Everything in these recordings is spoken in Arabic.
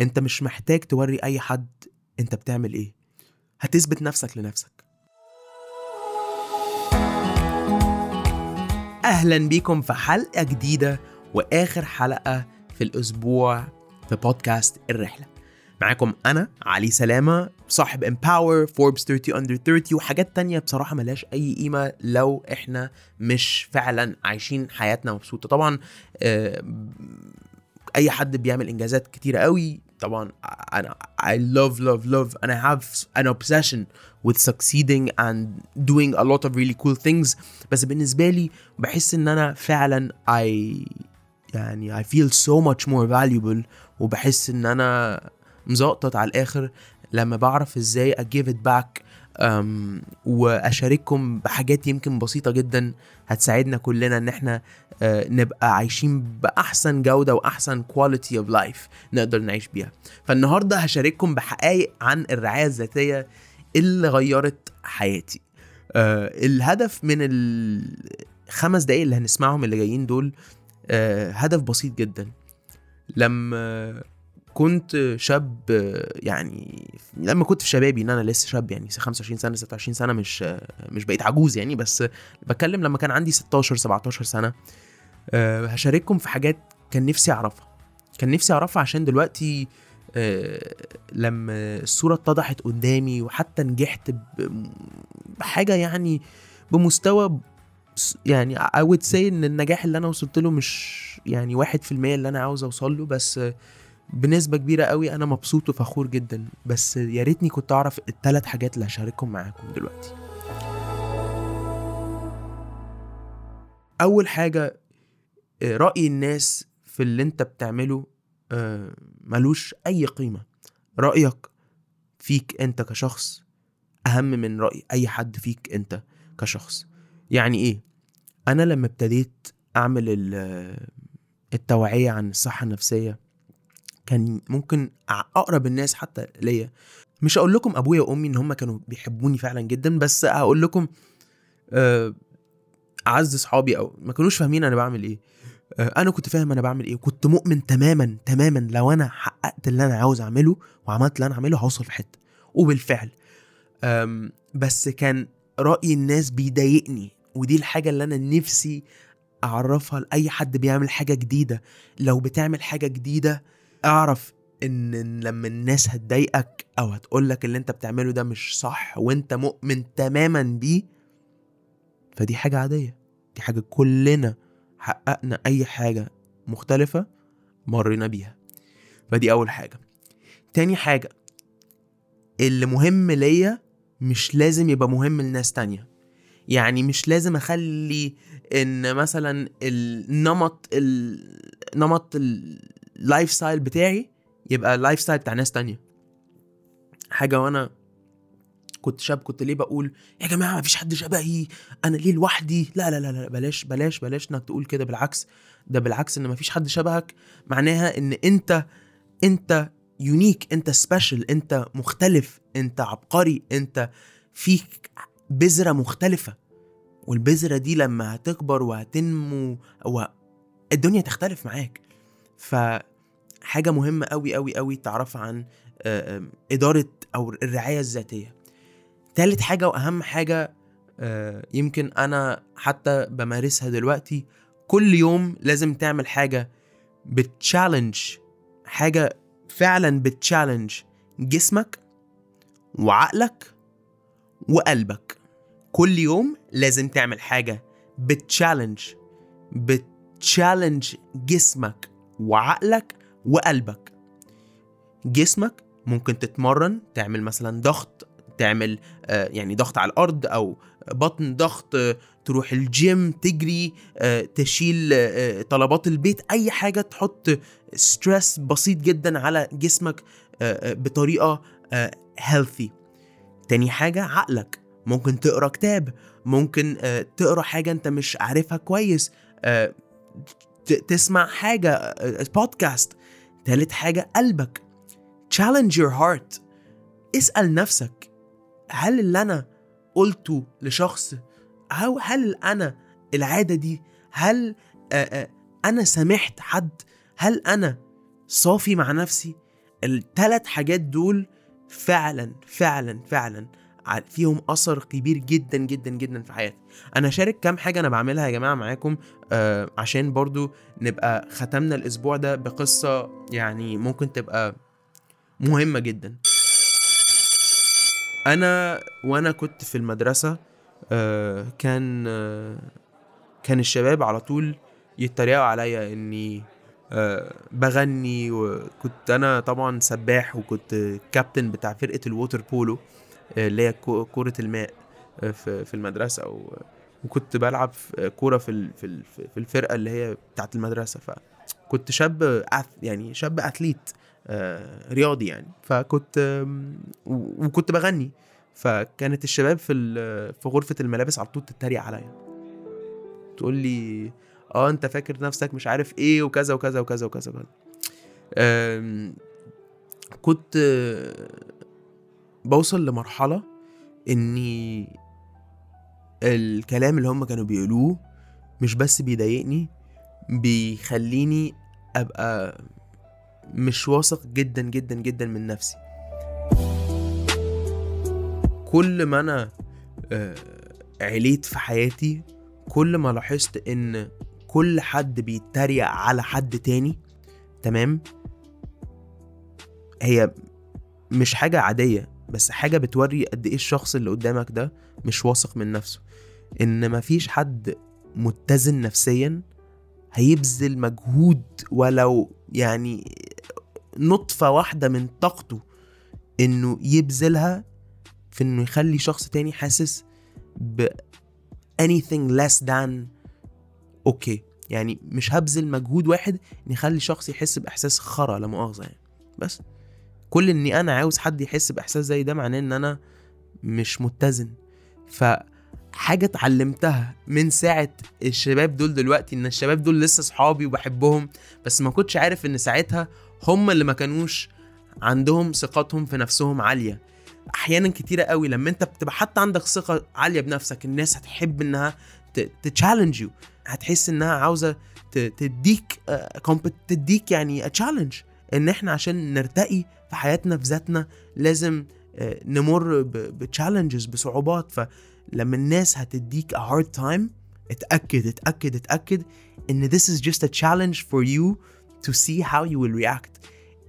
انت مش محتاج توري اي حد انت بتعمل إيه. هتثبت نفسك لنفسك. أهلا بيكم في حلقة جديدة وآخر حلقة في الأسبوع في بودكاست الرحلة. معاكم أنا علي سلامة صاحب Empower Forbes 30 under 30 وحاجات تانية بصراحة ملهاش أي قيمة لو إحنا مش فعلا عايشين حياتنا مبسوطة. طبعا آه، اي حد بيعمل انجازات كتيره قوي طبعا أنا I love love love and I have an obsession with succeeding and doing a lot of really cool things بس بالنسبة لي بحس ان أنا فعلا I يعني I feel so much more valuable وبحس ان أنا مزقطط على الآخر لما بعرف إزاي I give it back um, وأشارككم بحاجات يمكن بسيطة جدا هتساعدنا كلنا إن إحنا uh, نبقى عايشين بأحسن جودة وأحسن quality of life نقدر نعيش بيها. فالنهاردة هشارككم بحقائق عن الرعاية الذاتية اللي غيرت حياتي. uh, الهدف من الخمس دقايق اللي هنسمعهم اللي جايين دول uh, هدف بسيط جدا. لما كنت شاب يعني لما كنت في شبابي إن أنا لسه شاب يعني 25 سنة 26 سنة مش مش بقيت عجوز يعني بس بتكلم لما كان عندي 16 17 سنة. أه هشارككم في حاجات كان نفسي أعرفها. كان نفسي أعرفها عشان دلوقتي أه لما الصورة اتضحت قدامي وحتى نجحت بحاجة يعني بمستوى يعني I would say إن النجاح اللي أنا وصلت له مش يعني واحد في المية اللي أنا عاوز أوصل له بس بنسبة كبيرة قوي أنا مبسوط وفخور جدا بس يا ريتني كنت أعرف التلات حاجات اللي هشاركهم معاكم دلوقتي. أول حاجة رأي الناس في اللي أنت بتعمله ملوش أي قيمة. رأيك فيك أنت كشخص أهم من رأي أي حد فيك أنت كشخص. يعني إيه؟ أنا لما ابتديت أعمل التوعية عن الصحة النفسية كان ممكن أقرب الناس حتى ليا. مش هقول لكم أبويا وأمي إن هم كانوا بيحبوني فعلا جدا بس هقول لكم أعز اصحابي أو ما كانوش فاهمين أنا بعمل إيه. أنا كنت فاهم أنا بعمل إيه وكنت مؤمن تماما تماما لو أنا حققت اللي أنا عاوز أعمله وعملت اللي أنا اعمله هوصل في حتة. وبالفعل. بس كان رأي الناس بيضايقني ودي الحاجة اللي أنا نفسي أعرفها لأي حد بيعمل حاجة جديدة. لو بتعمل حاجة جديدة أعرف إن لما الناس هتضايقك أو هتقولك اللي أنت بتعمله ده مش صح وأنت مؤمن تماما بيه فدي حاجة عادية. دي حاجة كلنا حققنا أي حاجة مختلفة مرينا بيها. فدي أول حاجة. تاني حاجة اللي مهم ليا مش لازم يبقى مهم لناس تانية. يعني مش لازم أخلي إن مثلا النمط النمط ال lifestyle بتاعي يبقى ال lifestyle بتاع ناس تانية. حاجة وأنا كنت شاب كنت ليه بقول يا جماعة مفيش حد شبهي أنا ليه لوحدي؟ لا لا لا لا بلاش بلاش بلاش إنك تقول كده بالعكس ده بالعكس إن مفيش حد شبهك. معناها إن أنت أنت unique أنت special أنت مختلف أنت عبقري أنت فيك بذرة مختلفة. والبذرة دي لما هتكبر وهتنمو الدنيا تختلف معاك. فحاجة مهمة قوي قوي قوي تعرفها عن إدارة أو الرعاية الذاتية. تالت حاجة وأهم حاجة يمكن أنا حتى بمارسها دلوقتي كل يوم لازم تعمل حاجة بتشالنج حاجة فعلا بتشالنج جسمك وعقلك وقلبك. كل يوم لازم تعمل حاجة بتشالنج بتشالنج جسمك وعقلك وقلبك. جسمك ممكن تتمرن تعمل مثلا ضغط تعمل آه يعني ضغط على الأرض أو بطن ضغط آه تروح الجيم تجري آه تشيل طلبات البيت أي حاجة تحط stress بسيط جدا على جسمك بطريقة healthy تاني حاجة عقلك. ممكن تقرأ كتاب ممكن تقرأ حاجة أنت مش عارفها كويس تسمع حاجة بودكاست تالت حاجة قلبك. Challenge your heart. اسأل نفسك هل اللي أنا قلته لشخص أو هل أنا العادة دي هل أنا سامحت حد هل أنا صافي مع نفسي؟ الثلاث حاجات دول فعلا فعلا فعلا. فيهم أثر كبير جدا جدا جدا في حياتي. أنا شارك كام حاجة أنا بعملها يا جماعة معاكم آه عشان برضو نبقى ختمنا الأسبوع ده بقصة يعني ممكن تبقى مهمة جدا. أنا وأنا كنت في المدرسة آه كان آه كان الشباب على طول يتريقوا عليا إني آه بغني وكنت أنا طبعا سباح وكنت كابتن بتاع فرقة الووتر بولو. اللي هي كو- كره الماء آه، في المدرسة و- وكنت بلعب كورة في في ال- في الفرقة اللي هي بتاعت المدرسة فكنت شاب يعني شاب اثليت آه، رياضي يعني. فكنت وكنت بغني. فكانت الشباب في في غرفة الملابس على طول تتريق عليا. تقول لي آه أنت فاكر نفسك مش عارف إيه وكذا وكذا وكذا وكذا وكذا. كنت بوصل لمرحلة إني الكلام اللي هم كانوا بيقولوه مش بس بيضايقني بيخليني أبقى مش واثق جدا جدا جدا من نفسي. كل ما أنا آه، عليت في حياتي كل ما لاحظت إن كل حد بيتريق على حد تاني تمام هي مش حاجة عادية. بس حاجة بتوري قد إيه الشخص اللي قدامك ده مش واثق من نفسه. إن مفيش حد متزن نفسيا هيبذل مجهود ولو يعني نطفة واحدة من طاقته إنه يبذلها في إنه يخلي شخص تاني حاسس ب anything less than أوكي يعني مش هبذل مجهود واحد إن يخلي شخص يحس بإحساس خرا لا مؤاخذة يعني. بس. كل إني أنا عاوز حد يحس بإحساس زي ده معناه إن أنا مش متزن. فحاجة اتعلمتها من ساعة الشباب دول دلوقتي إن الشباب دول لسه صحابي وبحبهم بس ما كنتش عارف إن ساعتها هم اللي ما كانوش عندهم ثقتهم في نفسهم عالية. أحيانا كتيرة قوي لما أنت بتبقى حتى عندك ثقة عالية بنفسك الناس هتحب إنها to challenge you هتحس إنها عاوزة تديك آه، تديك يعني challenge إن إحنا عشان نرتقي في حياتنا في ذاتنا لازم آه، نمر ب challenges بصعوبات. فلما الناس هتديك a hard time اتأكد اتأكد اتأكد إن this is just a challenge for you to see how you will react.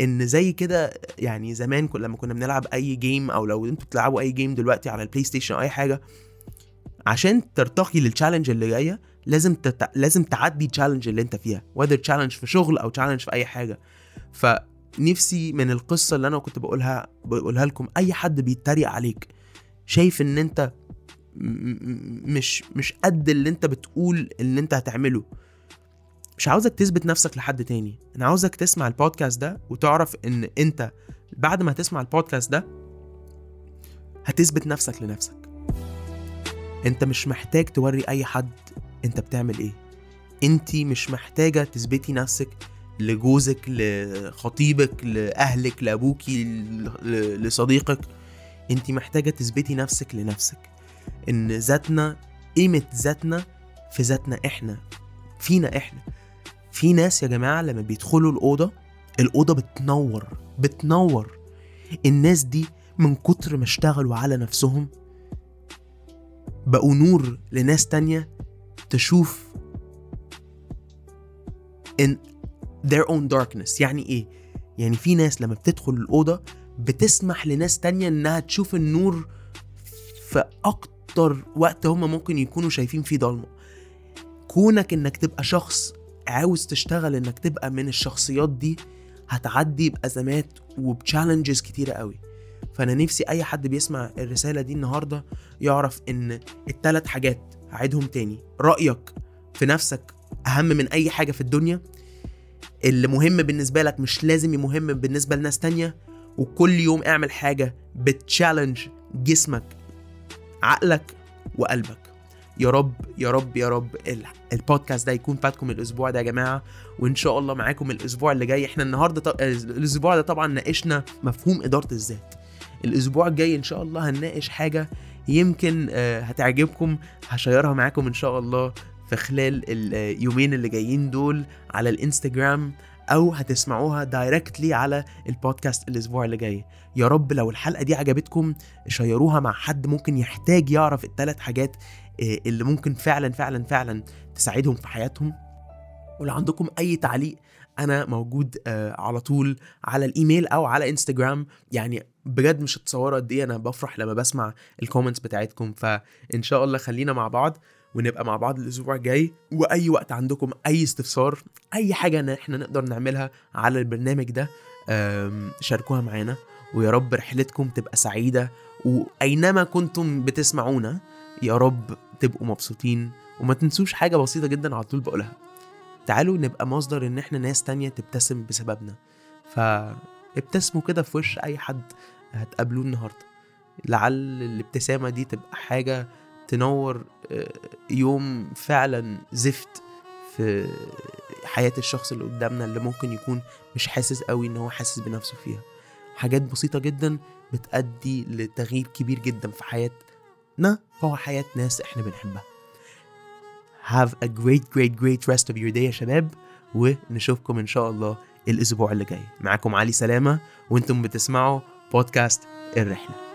إن زي كده يعني زمان لما كنا بنلعب أي game أو لو أنتوا بتلعبوا أي game دلوقتي على ال PlayStation أو أي حاجة عشان ترتقي لل challenge اللي جاية لازم تت... لازم تعدي ال challenge اللي أنت فيها whether challenge في شغل أو challenge في أي حاجة. فنفسي من القصة اللي أنا كنت بقولها بقولها لكم أي حد بيتريق عليك شايف إن أنت مش مش قد اللي أنت بتقول اللي أنت هتعمله. مش عاوزك تثبت نفسك لحد تاني. أنا عاوزك تسمع البودكاست ده وتعرف إن أنت بعد ما تسمع البودكاست ده هتثبت نفسك لنفسك. أنت مش محتاج توري أي حد أنت بتعمل إيه. انت مش محتاجة تثبتي نفسك لجوزك لخطيبك لأهلك لأبوكي لصديقك. انت محتاجة تثبتي نفسك لنفسك إن ذاتنا قيمة ذاتنا في ذاتنا إحنا فينا إحنا. في ناس يا جماعة لما بيدخلوا الأوضة الأوضة بتنور بتنور. الناس دي من كتر ما اشتغلوا على نفسهم بقوا نور لناس تانية تشوف in their own darkness. يعني إيه؟ يعني في ناس لما بتدخل الأوضة بتسمح لناس تانية إنها تشوف النور في أكتر وقت هما ممكن يكونوا شايفين فيه ضلمة. كونك إنك تبقى شخص عاوز تشتغل إنك تبقى من الشخصيات دي هتعدي بأزمات وبتشالنجز كتيرة قوي. فأنا نفسي أي حد بيسمع الرسالة دي النهاردة يعرف إن التلات حاجات هعيدهم تاني. رأيك في نفسك أهم من أي حاجة في الدنيا؟ اللي مهم بالنسبة لك مش لازم مهم بالنسبة لناس تانية وكل يوم اعمل حاجة بتشالنج جسمك عقلك وقلبك. يا رب يا رب يا رب ال- البودكاست ده يكون فاتكم الأسبوع ده يا جماعة وإن شاء الله معاكم الأسبوع اللي جاي. إحنا النهارده ط... الأسبوع ده طبعا ناقشنا مفهوم إدارة الذات. الأسبوع الجاي إن شاء الله هنناقش حاجة يمكن آه، هتعجبكم هشيرها معاكم إن شاء الله. في خلال اليومين اللي جايين دول على الإنستجرام أو هتسمعوها دايركتلي على البودكاست الأسبوع اللي جاي. يا رب لو الحلقة دي عجبتكم شيروها مع حد ممكن يحتاج يعرف الثلاث حاجات آه، اللي ممكن فعلا فعلا فعلا تساعدهم في حياتهم. ولو عندكم أي تعليق أنا موجود آه، على طول على الإيميل أو على إنستجرام. يعني بجد مش هتصوروا قد إيه أنا بفرح لما بسمع ال comments بتاعتكم. فإن شاء الله خلينا مع بعض. ونبقى مع بعض الأسبوع الجاي. وأي وقت عندكم أي استفسار أي حاجة ان إحنا نقدر نعملها على البرنامج ده شاركوها معانا. ويا رب رحلتكم تبقى سعيدة. وأينما كنتم بتسمعونا يا رب تبقوا مبسوطين. وما تنسوش حاجة بسيطة جدا على طول بقولها. تعالوا نبقى مصدر إن إحنا ناس تانية تبتسم بسببنا. فابتسموا كده في وش أي حد هتقابلوه النهارده. لعل الابتسامة دي تبقى حاجة تنور آه، يوم فعلا زفت في حياة الشخص اللي قدامنا اللي ممكن يكون مش حاسس قوي إن هو حاسس بنفسه فيها. حاجات بسيطة جدا بتأدي لتغيير كبير جدا في حياتنا وهو حياة ناس إحنا بنحبها. Have a great great great rest of your day يا شباب ونشوفكم إن شاء الله الأسبوع اللي جاي. معاكم علي سلامة وإنتم بتسمعوا بودكاست الرحلة.